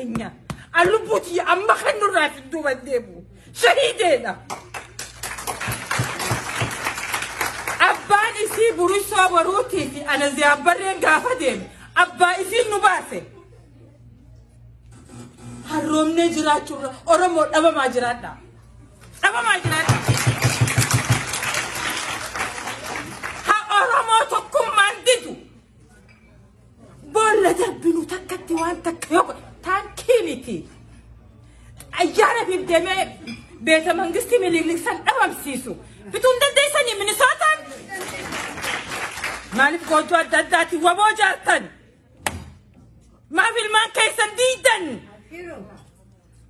keenya an lubbuuti amma kan nurraa fidduuban deemu shahiideedha. Abbaan isii burisoo baruutii fi ana ziyaabbarreen gaafa deeme abbaa isiin nu baase. Harroomnee jiraachuurra Oromoo dhabamaa jiraadha. Dhabamaa jiraadha. Ha Oromoo tokkummaan didu. Boolla darbinu takkatti waan takka yoo godhe minisootaan. Maaliif goojoo adda addaatiin waboo jaartan? Maaf ilmaan keessan diidan?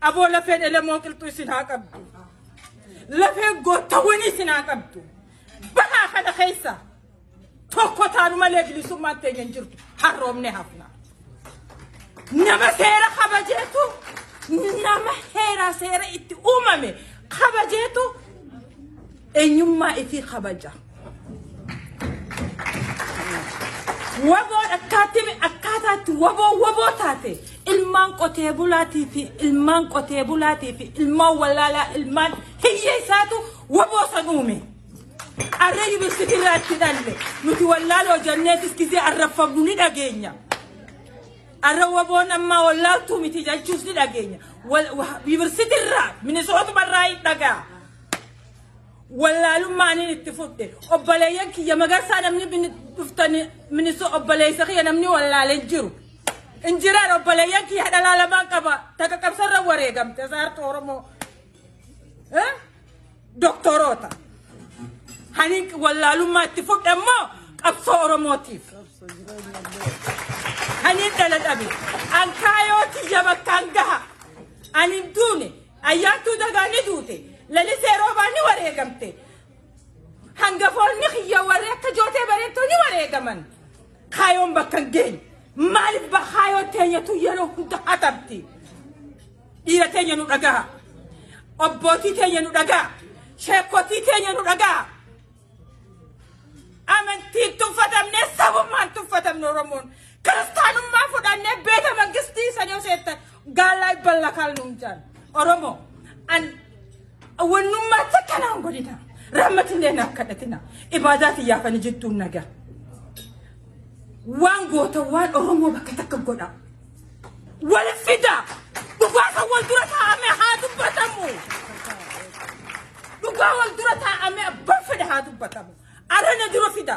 Aboo lafeen elemoo qilxuu isin haa qabdu. Lafeen goottawwanii isin haa qabdu. Bahaa kana keessa tokko taanu malee bilisummaan teenya hin jirtu harroomne hafna. Nama seera kabajeetu نعم هيرا سيرا إتي أمامي خباجيتو إنيما إتي خباجا وابو أكاتي أكاتات وابو وابو تاتي المان قطي بولاتي في المان قطي بولاتي في الما ولا لا المان هي ساتو وابو صنومي أريد بسكرات تدلي نتولى لو جنة تسكيزي دا جينيا أروبون أما ولاو تومي تجاوز لي دعينا ويفرسيت الراء من الصوت براي دعى ولاو ما أني تفوتة أبلي يك يا مغر سادمني من تفتن من الصوت أبلي سخي أنا مني ولا لنجرو إنجرا أبلي يك يا دلا لبان كبا تك كم سر وري كم تزار تورمو ها دكتوراتا هنيك ولاو ما تفوتة ما أبصر موتيف dhala dhabe ankaayoo kiyya bakkaan gaha ani duune ayyaantuu dagaanii duute lalisee roobaan ni wareegamte. Hangafoonni kiyya warri akka jootee bareettoo ni wareegaman. Kaayoon bakka hin geenye. Maaliif kaayoo teenyatu yeroo hunda hatabti? Dhiira teenya nu dhagaa. Obbootii teenya nu dhagaa. Sheekotii teenya nu dhagaa. Amantiin tuffatamnee sabummaan tuffatamne Oromoon. Naaf kadhatina ibaadaati yaafani jettuun nagaa waan goota waan oromoo bakka takka godha wal fida dhugaasa wal dura taa'ame haa dubbatamu dhugaa wal dura taa'ame abbaan fedha haa dubbatamu arana dura fida